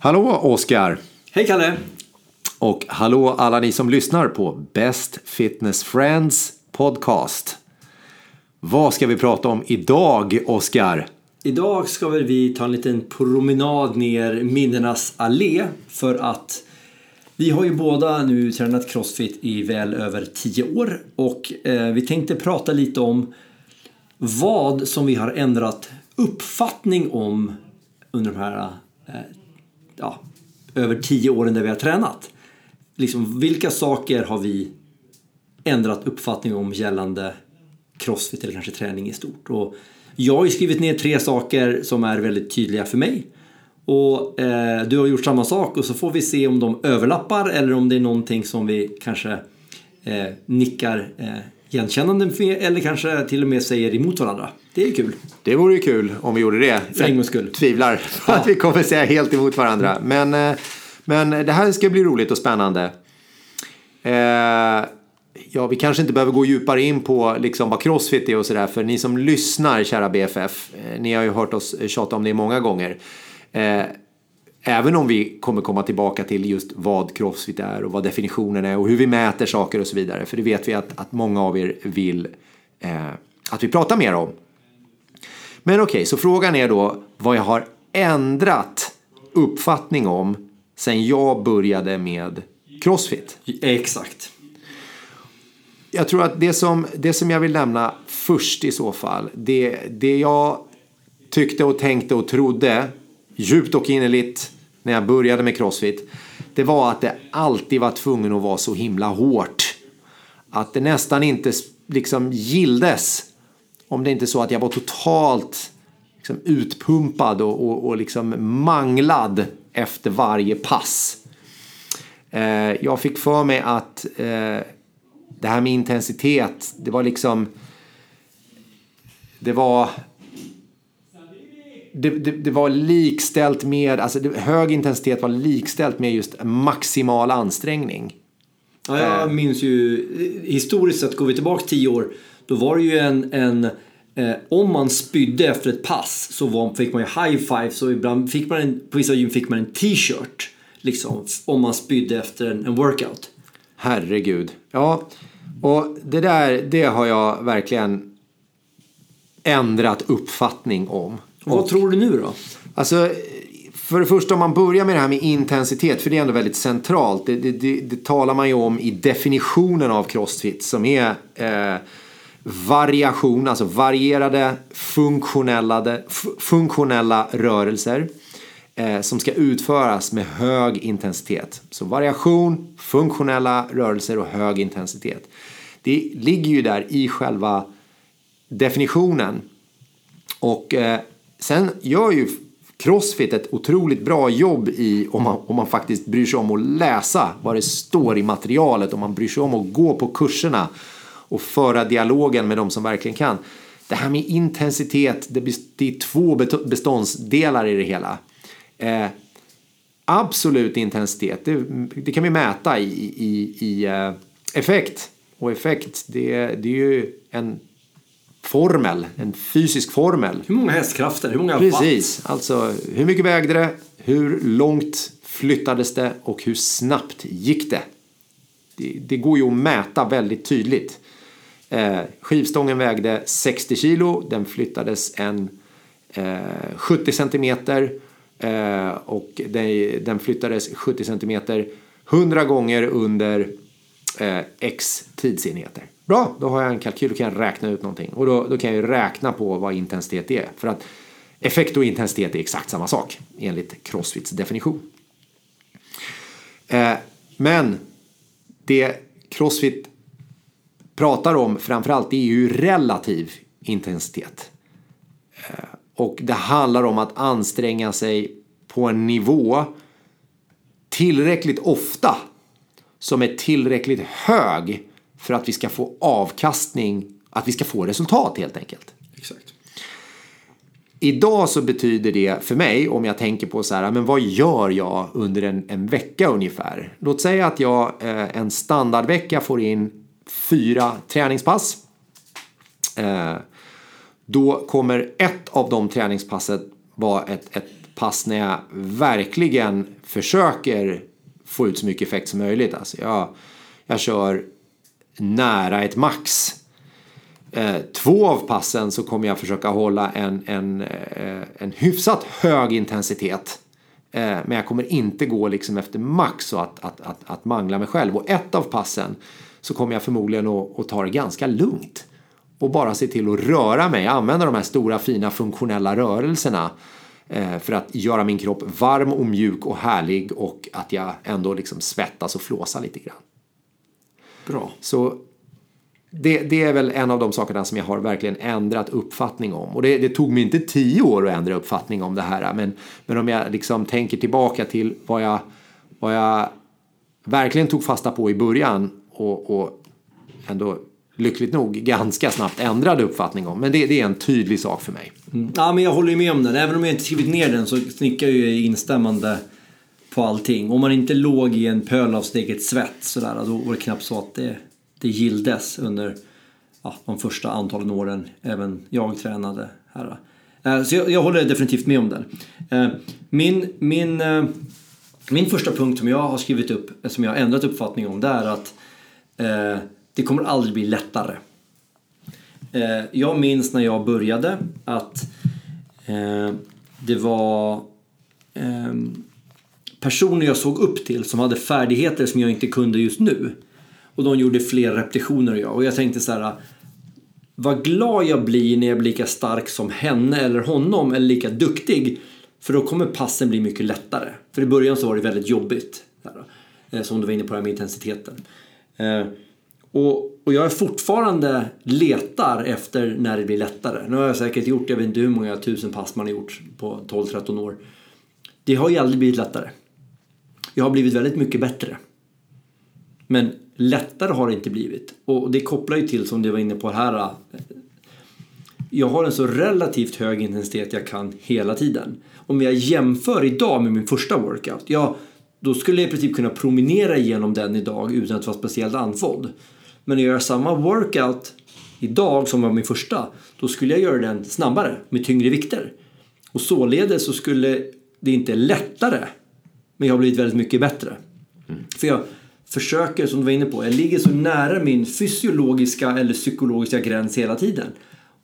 Hallå Oskar! Hej Kalle! Och hallå alla ni som lyssnar på Best Fitness Friends podcast. Vad ska vi prata om idag, Oskar? Idag ska väl vi ta en liten promenad ner minnenas allé för att vi har ju båda nu tränat Crossfit i väl över tio år och eh, vi tänkte prata lite om vad som vi har ändrat uppfattning om under de här eh, ja, över tio åren där vi har tränat. Liksom, vilka saker har vi ändrat uppfattning om gällande crossfit eller kanske träning i stort? Och jag har ju skrivit ner tre saker som är väldigt tydliga för mig. Och eh, du har gjort samma sak och så får vi se om de överlappar eller om det är någonting som vi kanske eh, nickar eh, igenkännande eller kanske till och med säger emot varandra. Det är kul. Det vore ju kul om vi gjorde det. För en gångs skull. Tvivlar på att vi kommer säga helt emot varandra. Men, eh, men det här ska bli roligt och spännande. Eh, ja, vi kanske inte behöver gå djupare in på liksom vad crossfit är och sådär. För ni som lyssnar, kära BFF, eh, ni har ju hört oss tjata om det många gånger. Även om vi kommer komma tillbaka till just vad crossfit är och vad definitionen är och hur vi mäter saker och så vidare. För det vet vi att, att många av er vill eh, att vi pratar mer om. Men okej, okay, så frågan är då vad jag har ändrat uppfattning om sen jag började med crossfit. Exakt. Jag tror att det som, det som jag vill nämna först i så fall, det, det jag tyckte och tänkte och trodde djupt och innerligt när jag började med crossfit, det var att det alltid var tvungen att vara så himla hårt. Att det nästan inte liksom gilldes om det inte är så att jag var totalt liksom, utpumpad och, och, och liksom manglad efter varje pass. Eh, jag fick för mig att eh, det här med intensitet, det var liksom... Det var... Det, det, det, var likställt med, alltså det, hög intensitet var likställt med just maximal ansträngning. Ja, jag eh. minns ju, historiskt sett går vi tillbaka tio år då var det ju en, en eh, om man spydde efter ett pass så var, fick man ju high five så ibland fick man en, på vissa gym fick man en t-shirt liksom om man spydde efter en, en workout. Herregud. Ja, och det där det har jag verkligen ändrat uppfattning om. Och vad tror du nu då? Alltså, för det första om man börjar med det här med intensitet, för det är ändå väldigt centralt. Det, det, det, det talar man ju om i definitionen av crossfit som är eh, variation, alltså varierade funktionella, funktionella rörelser eh, som ska utföras med hög intensitet. Så variation, funktionella rörelser och hög intensitet. Det ligger ju där i själva definitionen. Och eh, sen gör ju Crossfit ett otroligt bra jobb i om man, om man faktiskt bryr sig om att läsa vad det står i materialet, om man bryr sig om att gå på kurserna och föra dialogen med de som verkligen kan. Det här med intensitet, det, är två beståndsdelar i det hela. Eh, absolut intensitet, det, det, kan vi mäta i, i, i eh, effekt. Och effekt, det, det är ju en formel, en fysisk formel. Hur många hästkrafter, hur många Precis, watt? alltså hur mycket vägde det, hur långt flyttades det och hur snabbt gick det? Det, det går ju att mäta väldigt tydligt. Eh, skivstången vägde 60 kilo, den flyttades en eh, 70 centimeter eh, och den, den, flyttades 70 centimeter 100 gånger under eh, x tidsenheter. Bra, då har jag en kalkyl och kan jag räkna ut någonting. Och då, då kan jag räkna på vad intensitet är. För att effekt och intensitet är exakt samma sak enligt Crossfits definition. Eh, men det Crossfit pratar om framförallt är ju relativ intensitet. Eh, och det handlar om att anstränga sig på en nivå tillräckligt ofta som är tillräckligt hög för att vi ska få avkastning, att vi ska få resultat helt enkelt. Exakt. Idag så betyder det för mig, om jag tänker på så här, men vad gör jag under en, en vecka ungefär? Låt säga att jag eh, en standardvecka får in fyra träningspass. Eh, då kommer ett av de träningspassen vara ett, ett pass när jag verkligen försöker få ut så mycket effekt som möjligt. Alltså jag, jag kör nära ett max. Eh, två av passen så kommer jag försöka hålla en, en, eh, en hyfsat hög intensitet. Eh, men jag kommer inte gå liksom efter max och att, att, att, att mangla mig själv. Och ett av passen så kommer jag förmodligen att, att ta det ganska lugnt. Och bara se till att röra mig, använda de här stora fina funktionella rörelserna för att göra min kropp varm och mjuk och härlig och att jag ändå liksom svettas och flåsar lite grann. Bra. Så det, det, är väl en av de sakerna som jag har verkligen ändrat uppfattning om. Och det, det, tog mig inte tio år att ändra uppfattning om det här. Men, men om jag liksom tänker tillbaka till vad jag, vad jag verkligen tog fasta på i början och, och ändå lyckligt nog ganska snabbt ändrade uppfattning om. Men det, det är en tydlig sak för mig. Mm. Ja, men jag håller ju med om den. Även om jag inte skrivit ner den så snickar jag ju instämmande på allting. Om man inte låg i en pöl av sitt eget svett sådär, då var det knappt så att det det gildes under ja, de första antalen åren även jag tränade här. Eh, så jag, jag, håller definitivt med om den. Eh, min, min, eh, min första punkt som jag har skrivit upp, som jag har ändrat uppfattning om, det är att det kommer aldrig bli lättare. Jag minns när jag började att det var ehm, personer jag såg upp till som hade färdigheter som jag inte kunde just nu. Och de gjorde fler repetitioner än jag. Och jag tänkte så här. Vad glad jag blir när jag blir lika stark som henne eller honom eller lika duktig. För då kommer passen bli mycket lättare. För i början så var det väldigt jobbigt. Här, eh, som du var inne på här med intensiteten. Eh, och, och jag är fortfarande letar efter när det blir lättare. Nu har jag säkert gjort, jag vet inte hur många tusen pass man har gjort på 12-13 år. Det har ju aldrig blivit lättare. Jag har blivit väldigt mycket bättre. Men lättare har det inte blivit. Och det kopplar ju till, som du var inne på här, äh, jag har en så relativt hög intensitet jag kan hela tiden. Om jag jämför idag med min första workout, ja, då skulle jag i princip kunna promenera igenom den idag utan att vara speciellt andfådd. Men när jag gör samma workout idag som var min första, då skulle jag göra den snabbare med tyngre vikter. Och således så skulle det inte lättare, men jag har blivit väldigt mycket bättre. Mm. För jag försöker, som du var inne på, jag ligger så nära min fysiologiska eller psykologiska gräns hela tiden.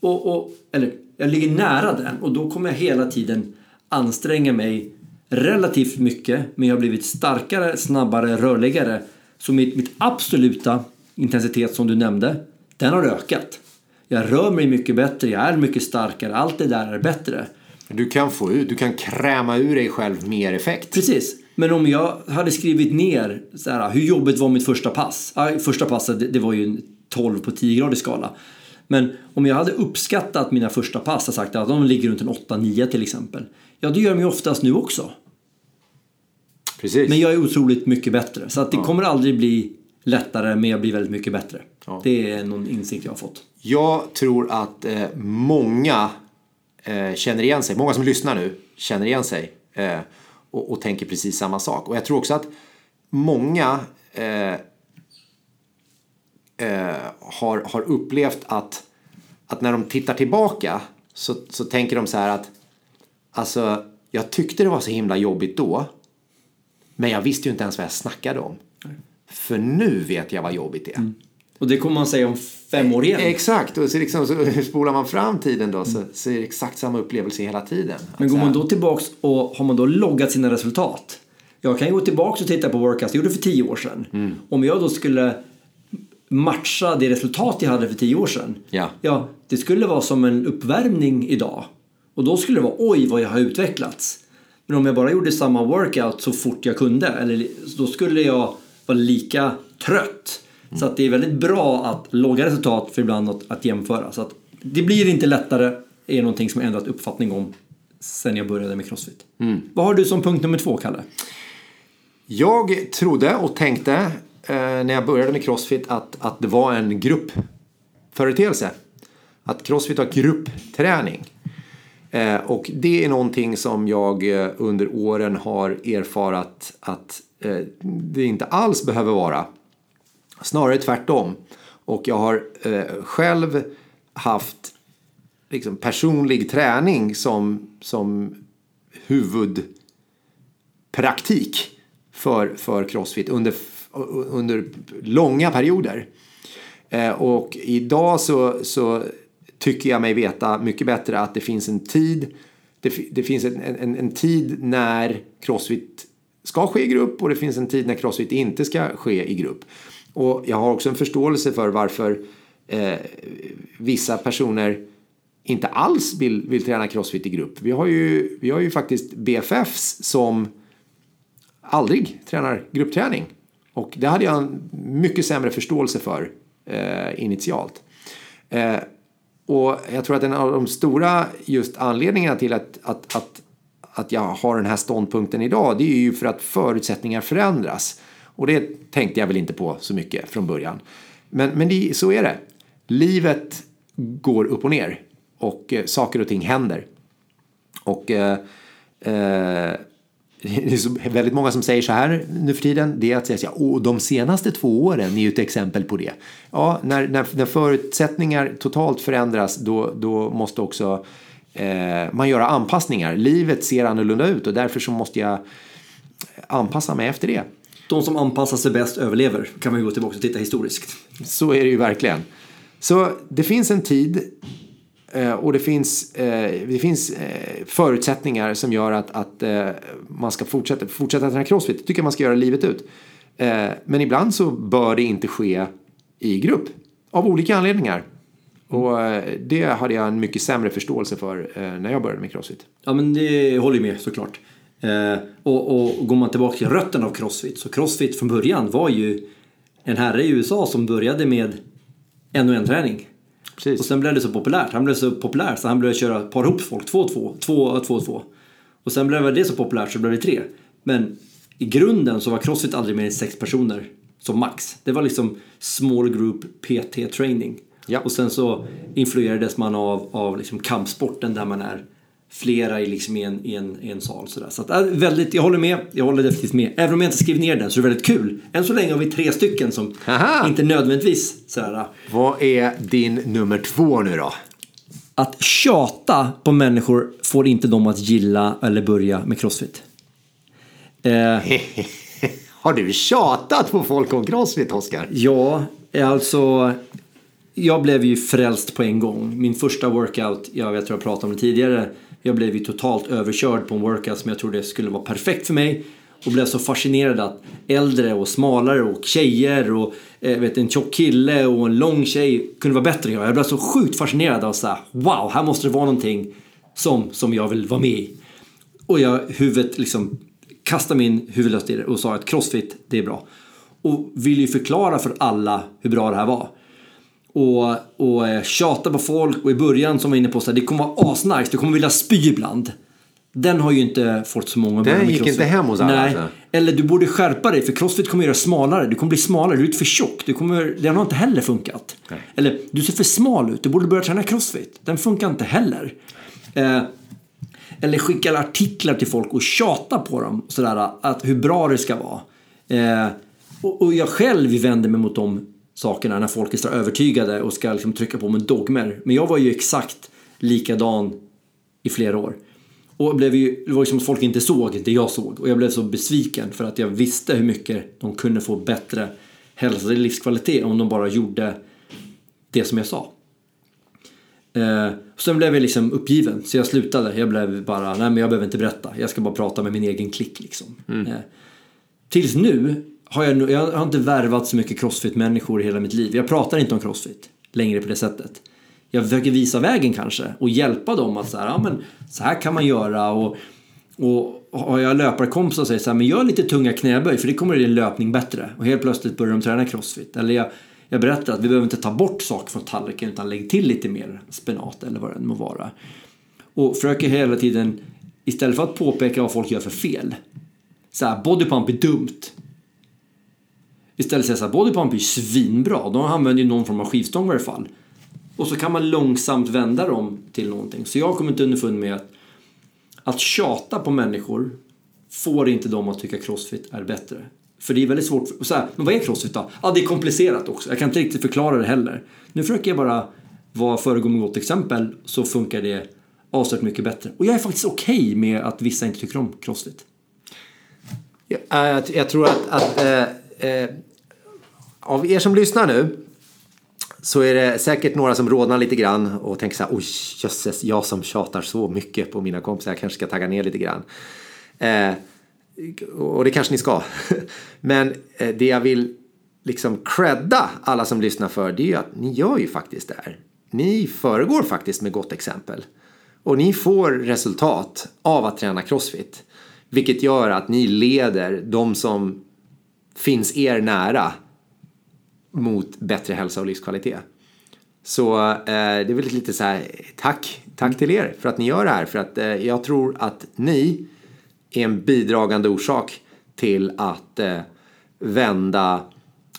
Och, och, eller jag ligger nära den och då kommer jag hela tiden anstränga mig relativt mycket men jag har blivit starkare, snabbare, rörligare. Så mitt, mitt absoluta intensitet som du nämnde, den har ökat. Jag rör mig mycket bättre, jag är mycket starkare, allt det där är bättre. Du kan få ut, du kan kräma ur dig själv mer effekt. Precis. Men om jag hade skrivit ner så här, hur jobbigt var mitt första pass? Första passet det, var ju 12 på 10 gradig skala. Men om jag hade uppskattat mina första pass och sagt att de ligger runt en 8-9 till exempel. Ja, det gör de ju oftast nu också. Precis. Men jag är otroligt mycket bättre. Så att det ja. kommer aldrig bli lättare, men jag blir väldigt mycket bättre. Ja. Det är någon insikt jag har fått. Jag tror att eh, många eh, känner igen sig. Många som lyssnar nu känner igen sig. Eh, och, och, tänker precis samma sak. Och jag tror också att många eh, eh, har, har upplevt att, att när de tittar tillbaka så, så tänker de så här att alltså, jag tyckte det var så himla jobbigt då men jag visste ju inte ens vad jag snackade om. För nu vet jag vad jobbigt är. Mm. Och det kommer man säga om fem år igen. Exakt, och så, liksom, så spolar man fram tiden då så, så är det exakt samma upplevelse hela tiden. Men går man då tillbaks och har man då loggat sina resultat. Jag kan gå tillbaks och titta på workouts jag gjorde för tio år sedan. Mm. Om jag då skulle matcha det resultat jag hade för tio år sedan. Ja. ja, det skulle vara som en uppvärmning idag. Och då skulle det vara oj vad jag har utvecklats. Men om jag bara gjorde samma workout så fort jag kunde, eller, då skulle jag vara lika trött. Mm. Så att det är väldigt bra att logga resultat för ibland att, att jämföra. Så att det blir inte lättare, är någonting som jag ändrat uppfattning om sen jag började med Crossfit. Mm. Vad har du som punkt nummer två, Kalle? Jag trodde och tänkte eh, när jag började med Crossfit att, att det var en gruppföreteelse. Att Crossfit var gruppträning. Eh, och det är någonting som jag eh, under åren har erfarat att eh, det inte alls behöver vara. Snarare tvärtom. Och jag har eh, själv haft liksom, personlig träning som, som huvudpraktik för, för Crossfit under, under långa perioder. Eh, och idag så, så tycker jag mig veta mycket bättre att det finns en tid det, det finns en, en, en, tid när Crossfit ska ske i grupp och det finns en tid när Crossfit inte ska ske i grupp. Och jag har också en förståelse för varför eh, vissa personer inte alls vill, vill träna Crossfit i grupp. Vi har ju, vi har ju faktiskt BFFs som aldrig tränar gruppträning. Och det hade jag en mycket sämre förståelse för eh, initialt. Eh, och jag tror att en av de stora just anledningarna till att, att, att, att jag har den här ståndpunkten idag det är ju för att förutsättningar förändras. Och det tänkte jag väl inte på så mycket från början. Men, men det, så är det. Livet går upp och ner och eh, saker och ting händer. Och eh, eh, det är så väldigt många som säger så här nu för tiden. Det är att säga så här, de senaste två åren är ju ett exempel på det. Ja, när, när, när förutsättningar totalt förändras då, då måste också eh, man göra anpassningar. Livet ser annorlunda ut och därför så måste jag anpassa mig efter det. De som anpassar sig bäst överlever kan man ju gå tillbaka och titta historiskt. Så är det ju verkligen. Så det finns en tid Eh, och det finns, eh, det finns eh, förutsättningar som gör att, att man ska fortsätta, fortsätta träna crossfit. Det tycker jag man ska göra livet ut. men ibland så bör det inte ske i grupp. Av olika anledningar. Och det hade jag en mycket sämre förståelse för när jag började med crossfit. Ja men det håller jag med såklart. Och, och går man tillbaka till rötterna av crossfit så crossfit från början var ju en herre i USA som började med en och en träning. Precis. Och sen blev det så populärt. Han blev så populär så han började köra par ihop folk, två och två, två och två och två. Och sen blev det så populärt så blev det tre. Men i grunden så var Crossfit aldrig mer än sex personer som max. Det var liksom small group PT training. Ja. Och sen så influerades man av, av liksom kampsporten där man är flera i, liksom en, en, en sal. Sådär. Så att, äh, väldigt, jag håller med, jag håller definitivt med. Även om jag inte skrivit ner den så är det väldigt kul. Än så länge har vi tre stycken som Aha. inte nödvändigtvis sådär. Äh. Vad är din nummer två nu då? Att tjata på människor får inte dem att gilla eller börja med crossfit. Eh, har du tjatat på folk om crossfit, Oskar? Ja, alltså jag blev ju frälst på en gång. Min första workout, jag vet jag pratade om det tidigare, jag blev ju totalt överkörd på en workout som jag trodde skulle vara perfekt för mig. Och blev så fascinerad att äldre och smalare och tjejer och eh, vet, en tjock kille och en lång tjej kunde vara bättre än jag. Jag blev så sjukt fascinerad av så här, wow, här måste det vara någonting som, som jag vill vara med i. Och jag huvudet liksom kastade min huvudlöst i det och sa att crossfit, det är bra. Och ville ju förklara för alla hur bra det här var och, och eh, tjata på folk och i början som var inne på så här, det kommer vara asnice, du kommer vilja spy ibland. Den har ju inte fått så många Den gick inte hem hos alla. Nej. Alltså. Eller du borde skärpa dig för crossfit kommer göra smalare. Du kommer bli smalare, du är för tjock. Du kommer, den har inte heller funkat. Nej. Eller du ser för smal ut, du borde börja träna crossfit. Den funkar inte heller. Eh, eller skicka artiklar till folk och tjata på dem sådär att hur bra det ska vara. Eh, och, och jag själv vänder mig mot dem sakerna när folk är så övertygade och ska liksom trycka på med dogmer. Men jag var ju exakt likadan i flera år. Och blev ju, det var ju som att folk inte såg det jag såg. Och jag blev så besviken för att jag visste hur mycket de kunde få bättre hälsa och livskvalitet om de bara gjorde det som jag sa. Eh, sen blev jag liksom uppgiven så jag slutade. Jag blev bara, nej men jag behöver inte berätta. Jag ska bara prata med min egen klick liksom. Mm. Eh, tills nu har jag, jag har inte värvat så mycket crossfit-människor i hela mitt liv. Jag pratar inte om crossfit längre på det sättet. Jag försöker visa vägen kanske och hjälpa dem att så här, ja, men, så här kan man göra. Och, och har jag löparkompisar och säger så här, men gör lite tunga knäböj för det kommer din löpning bättre. Och helt plötsligt börjar de träna crossfit. Eller jag, jag berättar att vi behöver inte ta bort saker från tallriken utan lägg till lite mer spenat eller vad det än må vara. Och försöker hela tiden, istället för att påpeka vad folk gör för fel. Så här, bodypump är dumt. Istället säga så här, bodypump är ju svinbra. De använder ju någon form av skivstång i varje fall. Och så kan man långsamt vända dem till någonting. Så jag har kommit underfund med att att tjata på människor får inte dem att tycka crossfit är bättre. För det är väldigt svårt. Så här, men vad är crossfit då? Ja, det är komplicerat också. Jag kan inte riktigt förklara det heller. Nu försöker jag bara vara föregå med gott exempel så funkar det avsevärt mycket bättre. Och jag är faktiskt okej okay med att vissa inte tycker om crossfit. Ja, jag, jag, tror att, att eh, eh, av er som lyssnar nu så är det säkert några som rodnar lite grann och tänker så här, oj jösses, jag som tjatar så mycket på mina kompisar, jag kanske ska tagga ner lite grann. Eh, och det kanske ni ska. Men eh, det jag vill liksom credda alla som lyssnar för, det är ju att ni gör ju faktiskt det här. Ni föregår faktiskt med gott exempel. Och ni får resultat av att träna crossfit. Vilket gör att ni leder de som finns er nära mot bättre hälsa och livskvalitet. Så eh, det är väl lite så här, tack, tack till er för att ni gör det här. För att eh, jag tror att ni är en bidragande orsak till att eh, vända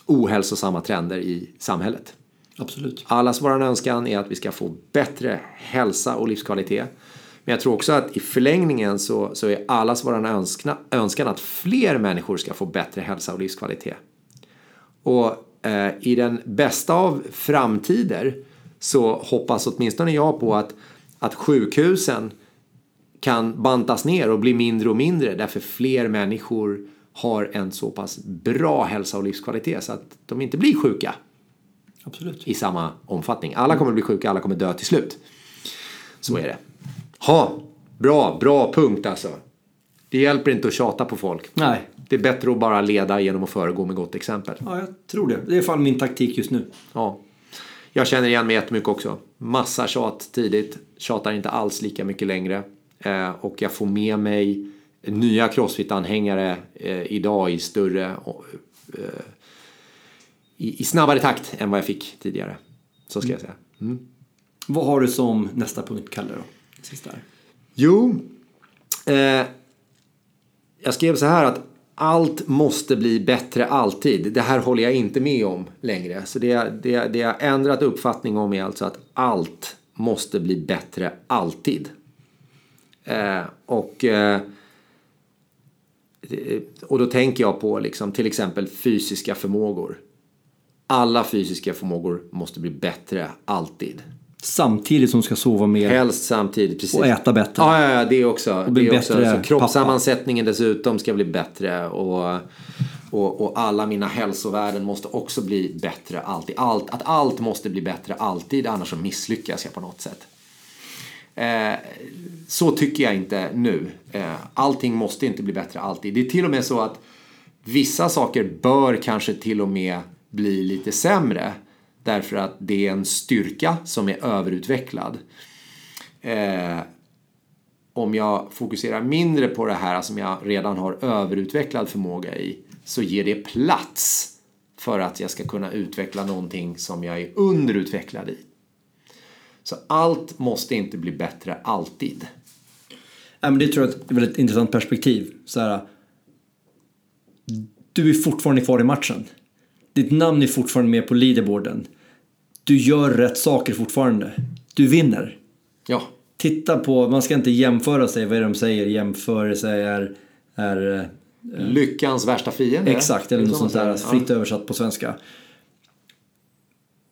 ohälsosamma trender i samhället. Absolut. Allas vår önskan är att vi ska få bättre hälsa och livskvalitet. Men jag tror också att i förlängningen så, så är allas vår önskan, önskan att fler människor ska få bättre hälsa och livskvalitet. Och eh, i den bästa av framtider så hoppas åtminstone jag på att, att sjukhusen kan bantas ner och bli mindre och mindre därför fler människor har en så pass bra hälsa och livskvalitet så att de inte blir sjuka. Absolut. I samma omfattning. Alla kommer bli sjuka, alla kommer dö till slut. Så är det. Ha, bra, bra punkt alltså. Det hjälper inte att tjata på folk. Nej. Det är bättre att bara leda genom att föregå med gott exempel. Ja, jag tror det. Det är i alla fall min taktik just nu. Ja. Jag känner igen mig jättemycket också. Massa tjat tidigt. Tjatar inte alls lika mycket längre. Eh, och jag får med mig nya Crossfit-anhängare eh, idag i större eh, i, i, snabbare takt än vad jag fick tidigare. Så ska jag säga. Mm. Vad har du som nästa punkt, Kalle? Då? Sista. Jo, eh, jag skrev så här att allt måste bli bättre alltid. Det här håller jag inte med om längre. Så det, det, det jag ändrat uppfattning om är alltså att allt måste bli bättre alltid. Eh, och, eh, och då tänker jag på liksom, till exempel fysiska förmågor. Alla fysiska förmågor måste bli bättre alltid. Samtidigt som ska sova mer. Helst samtidigt, precis. Och äta bättre. Ja, ja, ja det också. Och bli det också. bättre Så kroppssammansättningen dessutom ska bli bättre. Och, och, och alla mina hälsovärden måste också bli bättre alltid. Allt, att allt måste bli bättre alltid, annars så misslyckas jag på något sätt. Eh, så tycker jag inte nu. Eh, allting måste inte bli bättre alltid. Det är till och med så att vissa saker bör kanske till och med bli lite sämre. Därför att det är en styrka som är överutvecklad. Eh, om jag fokuserar mindre på det här som jag redan har överutvecklad förmåga i så ger det plats för att jag ska kunna utveckla någonting som jag är underutvecklad i. Så allt måste inte bli bättre alltid. Ja, men det tror jag är ett väldigt intressant perspektiv. Så här, du är fortfarande kvar i matchen. Ditt namn är fortfarande med på leaderboarden. Du gör rätt saker fortfarande. Du vinner. Ja. Titta på, man ska inte jämföra sig, vad är det de säger? Jämförelse är... är eh, Lyckans värsta fiende. Exakt, eller något sånt där. Fritt översatt på svenska.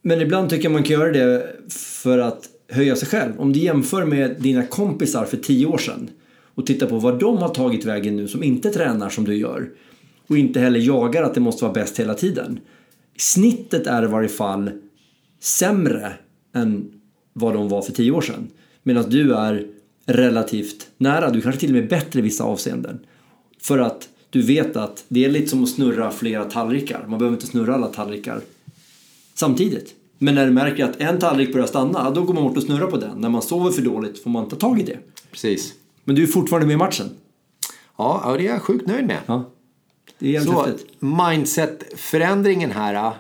Men ibland tycker jag man kan göra det för att höja sig själv. Om du jämför med dina kompisar för tio år sedan och tittar på vad de har tagit vägen nu som inte tränar som du gör och inte heller jagar att det måste vara bäst hela tiden. Snittet är i varje fall sämre än vad de var för tio år sedan. Medan du är relativt nära, du kanske till och med är bättre i vissa avseenden. För att du vet att det är lite som att snurra flera tallrikar. Man behöver inte snurra alla tallrikar samtidigt. Men när du märker att en tallrik börjar stanna, då går man bort och snurrar på den. När man sover för dåligt får man ta tag i det. Precis. Men du är fortfarande med i matchen. Ja, det är jag sjukt nöjd med. Ja. Det är Så mindset-förändringen här äh,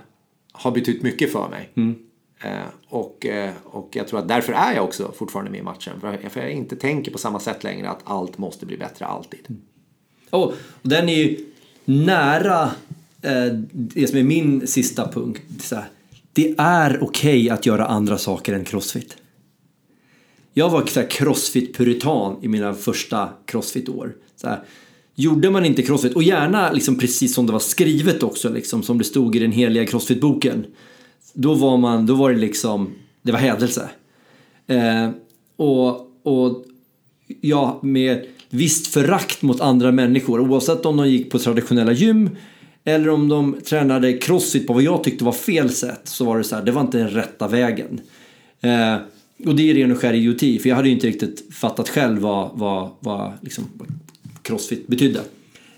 har betytt mycket för mig. Mm. Eh, och, eh, och jag tror att därför är jag också fortfarande med i matchen. För jag, för jag inte tänker på samma sätt längre att allt måste bli bättre alltid. Mm. Oh, och den är ju nära eh, det som är min sista punkt. Så här, det är okej okay att göra andra saker än crossfit. Jag var crossfit-puritan i mina första crossfit-år. Så här, gjorde man inte crossfit, och gärna liksom precis som det var skrivet också, liksom, som det stod i den heliga crossfit-boken. Då var man, då var det liksom, det var hädelse. Eh, och och ja, med visst förakt mot andra människor oavsett om de gick på traditionella gym eller om de tränade crossfit på vad jag tyckte var fel sätt så var det så här, det var inte den rätta vägen. Eh, och det är ren och skär idioti för jag hade ju inte riktigt fattat själv vad, vad, vad liksom, crossfit betydde.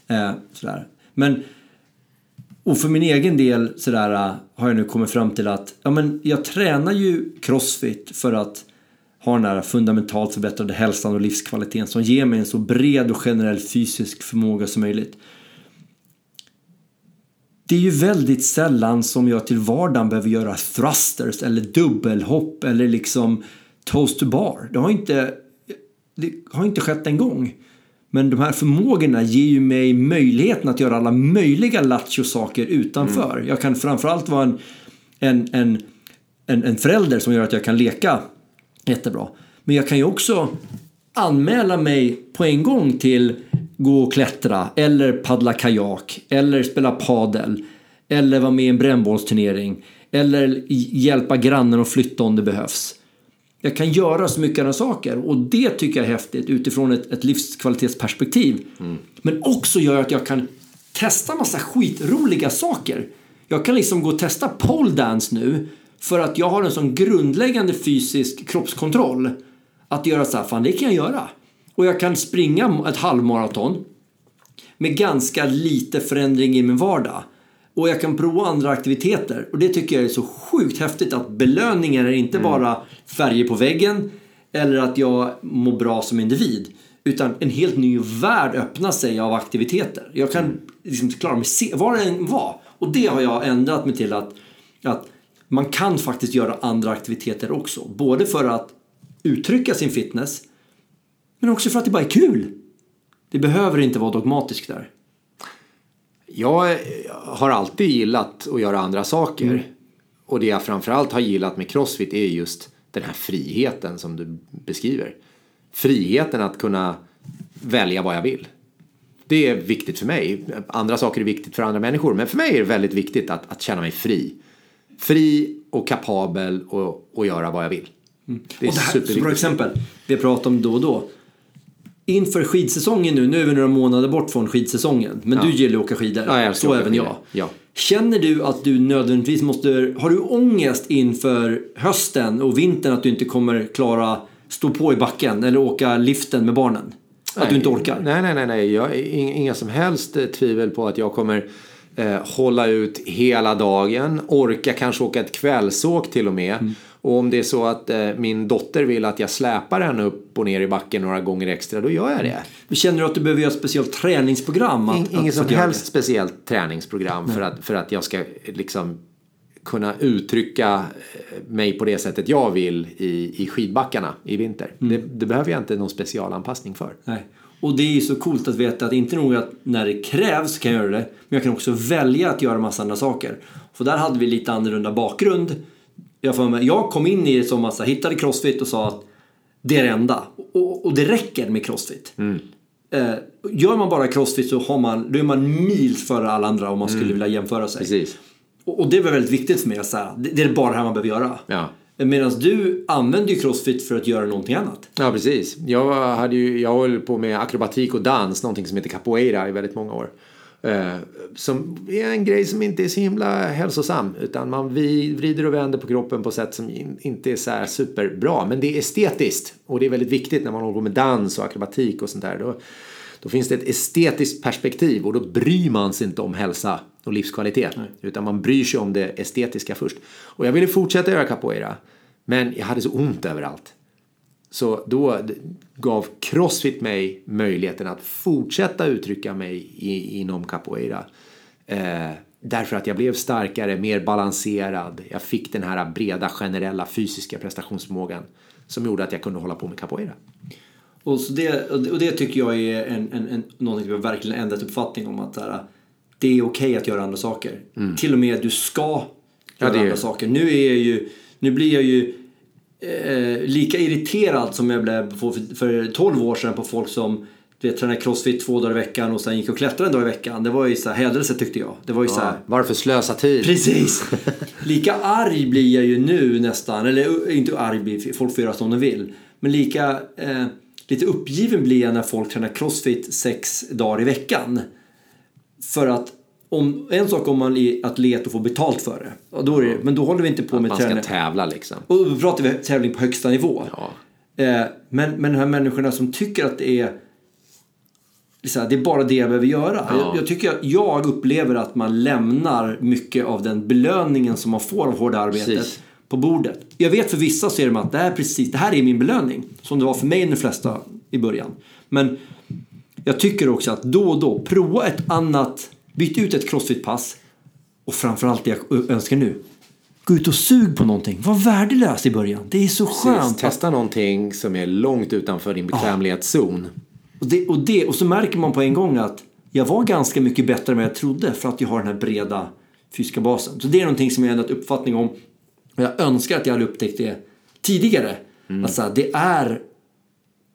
Eh, sådär. Men och för min egen del sådär, äh, har jag nu kommit fram till att ja, men jag tränar ju crossfit för att ha den här fundamentalt förbättrade hälsan och livskvaliteten som ger mig en så bred och generell fysisk förmåga som möjligt. Det är ju väldigt sällan som jag till vardagen behöver göra thrusters eller dubbelhopp eller liksom toast to bar. Det har inte, det har inte skett en gång. Men de här förmågorna ger ju mig möjligheten att göra alla möjliga lattjo-saker utanför. Mm. Jag kan framförallt vara en, en, en, en, en förälder som gör att jag kan leka jättebra. Men jag kan ju också anmäla mig på en gång till gå och klättra eller paddla kajak eller spela padel eller vara med i en brännbollsturnering eller hjälpa grannen att flytta om det behövs. Jag kan göra så mycket andra saker och det tycker jag är häftigt utifrån ett, ett livskvalitetsperspektiv. Mm. Men också gör att jag kan testa massa skitroliga saker. Jag kan liksom gå och testa pole dance nu för att jag har en sån grundläggande fysisk kroppskontroll. Att göra så här, fan det kan jag göra. Och jag kan springa ett halvmaraton med ganska lite förändring i min vardag. Och jag kan prova andra aktiviteter. Och det tycker jag är så sjukt häftigt att belöningen är inte mm. bara färger på väggen eller att jag mår bra som individ. Utan en helt ny värld öppnar sig av aktiviteter. Jag kan liksom klara mig var det än var. Och det har jag ändrat mig till att, att man kan faktiskt göra andra aktiviteter också. Både för att uttrycka sin fitness men också för att det bara är kul. Det behöver inte vara dogmatiskt där. Jag har alltid gillat att göra andra saker. Mm. Och det jag framförallt har gillat med Crossfit är just den här friheten som du beskriver. Friheten att kunna välja vad jag vill. Det är viktigt för mig. Andra saker är viktigt för andra människor. Men för mig är det väldigt viktigt att, att känna mig fri. Fri och kapabel att göra vad jag vill. Mm. Det är och det här, så bra exempel. Vi pratar om då och då inför skidsäsongen nu, nu är vi några månader bort från skidsäsongen, men ja. du gillar att åka skidor, ja, så även jag. Ja. Känner du att du nödvändigtvis måste, har du ångest inför hösten och vintern att du inte kommer klara stå på i backen eller åka liften med barnen? Att nej, du inte orkar? Nej, nej, nej, nej. Jag inga som helst eh, tvivel på att jag kommer eh, hålla ut hela dagen, orka kanske åka ett kvällsåk till och med. Mm. Och om det är så att eh, min dotter vill att jag släpar henne upp och ner i backen några gånger extra, då gör jag det. Men känner du att du behöver göra ett speciellt träningsprogram? Att, Inget som helst speciellt träningsprogram för att, för att jag ska liksom kunna uttrycka eh, mig på det sättet jag vill i, i skidbackarna i vinter. Mm. Det, det, behöver jag inte någon specialanpassning för. Nej. Och det är ju så coolt att veta att inte nog att när det krävs kan jag göra det, men jag kan också välja att göra massa andra saker. För där hade vi lite annorlunda bakgrund jag, för mig, jag kom in i det som att hittade crossfit och sa att det är det enda. Och, och det räcker med crossfit. Mm. Eh, gör man bara crossfit så har man, då är man mils före alla andra om man skulle mm. vilja jämföra sig. Precis. Och, och, det var väldigt viktigt för mig att säga, det, det är bara det här man behöver göra. Ja. Medan du använder ju crossfit för att göra någonting annat. Ja, precis. Jag, hade ju, jag höll på med akrobatik och dans, någonting som heter capoeira i väldigt många år. Eh, som är en grej som inte är så himla hälsosam. Utan man vrider och vänder på kroppen på sätt som inte är så här superbra. Men det är estetiskt. Och det är väldigt viktigt när man håller på med dans och akrobatik och sånt där. Då, då finns det ett estetiskt perspektiv och då bryr man sig inte om hälsa och livskvalitet. Nej. Utan man bryr sig om det estetiska först. Och jag ville fortsätta göra capoeira. Men jag hade så ont överallt. Så då gav Crossfit mig möjligheten att fortsätta uttrycka mig i, inom capoeira. Eh, därför att jag blev starkare, mer balanserad. Jag fick den här breda generella fysiska prestationsförmågan som gjorde att jag kunde hålla på med capoeira. Och, så det, och det tycker jag är en, en, en, någonting vi verkligen ändrat uppfattning om. att här, Det är okej okay att göra andra saker. Mm. Till och med du ska göra ja, andra saker. Nu, är jag ju, nu blir jag ju eh, lika irriterad som jag blev för, för 12 år sedan på folk som vet, tränade crossfit två dagar i veckan och sen gick och klättrade en dag i veckan. Det var ju så här hädelse tyckte jag. Det var ju ja, så här, varför slösa tid? Precis! Lika arg blir jag ju nu nästan, eller inte arg, folk får göra som de vill. Men lika eh, lite uppgiven blir jag när folk tränar crossfit sex dagar i veckan. För att om, en sak om man är atlet och får betalt för det. Och då är det men då håller vi inte på med Man ska träning. tävla liksom. Och då pratar vi tävling på högsta nivå. Ja. Eh, men, men de här människorna som tycker att det är det är bara det jag behöver göra. Ja. Jag, jag tycker jag upplever att man lämnar mycket av den belöningen som man får av hårda arbetet Precis. på bordet. Jag vet för vissa så är det att det här, är precis, det här är min belöning. Som det var för mig de flesta i början. Men jag tycker också att då och då prova ett annat, byt ut ett crossfit-pass och framförallt det jag önskar nu. Gå ut och sug på någonting. Var värdelös i början. Det är så Precis, skönt. att- testa någonting som är långt utanför din bekvämlighetszon. Och, det, och, det, och så märker man på en gång att jag var ganska mycket bättre än vad jag trodde för att jag har den här breda fysiska basen. Så det är någonting som jag har ändrat uppfattning om. Och jag önskar att jag hade upptäckt det tidigare. Att så här, det är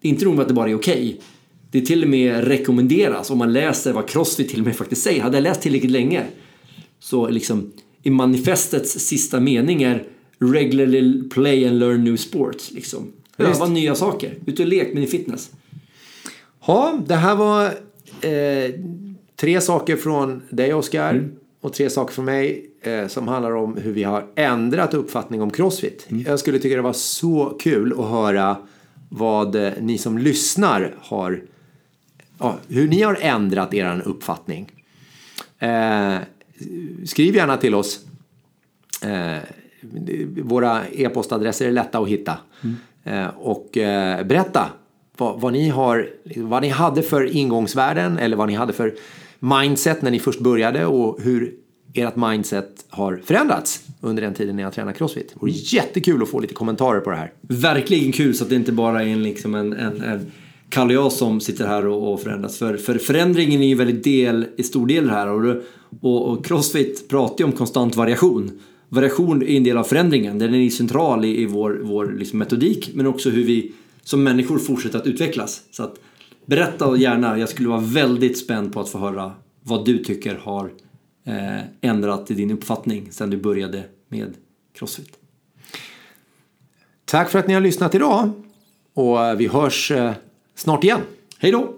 det är inte nog med att det bara är okej. Det till och med rekommenderas om man läser vad Crossfit till och med faktiskt säger. Hade jag läst tillräckligt länge så liksom i manifestets sista mening är regularly play and learn new sports. Liksom. Öva nya saker. Ut och lek med din fitness. Ja, det här var eh, tre saker från dig Oskar Mm. och tre saker från mig eh, som handlar om hur vi har ändrat uppfattning om crossfit. Mm. Jag skulle tycka det var så kul att höra vad eh, ni som lyssnar har, ja, hur ni har ändrat er uppfattning. Eh, skriv gärna till oss. Eh, våra e-postadresser är lätta att hitta. Eh, och eh, berätta vad, vad, ni har, vad ni hade för ingångsvärden eller vad ni hade för mindset när ni först började och hur ert mindset har förändrats under den tiden ni har tränat crossfit. Det vore jättekul att få lite kommentarer på det här. Verkligen kul så att det inte bara är en, liksom en, en, en Kalle och jag som sitter här och, och förändras. För, för förändringen är ju väldigt del, i stor del här. Och, och, och Crossfit pratar ju om konstant variation. Variation är en del av förändringen. Den är ju central i, i vår, vår liksom metodik. Men också hur vi som människor fortsätter att utvecklas. Så att berätta gärna. Jag skulle vara väldigt spänd på att få höra vad du tycker har eh, ändrat i din uppfattning sedan du började med Crossfit. Tack för att ni har lyssnat idag och eh, vi hörs eh, snart igen. Hej då!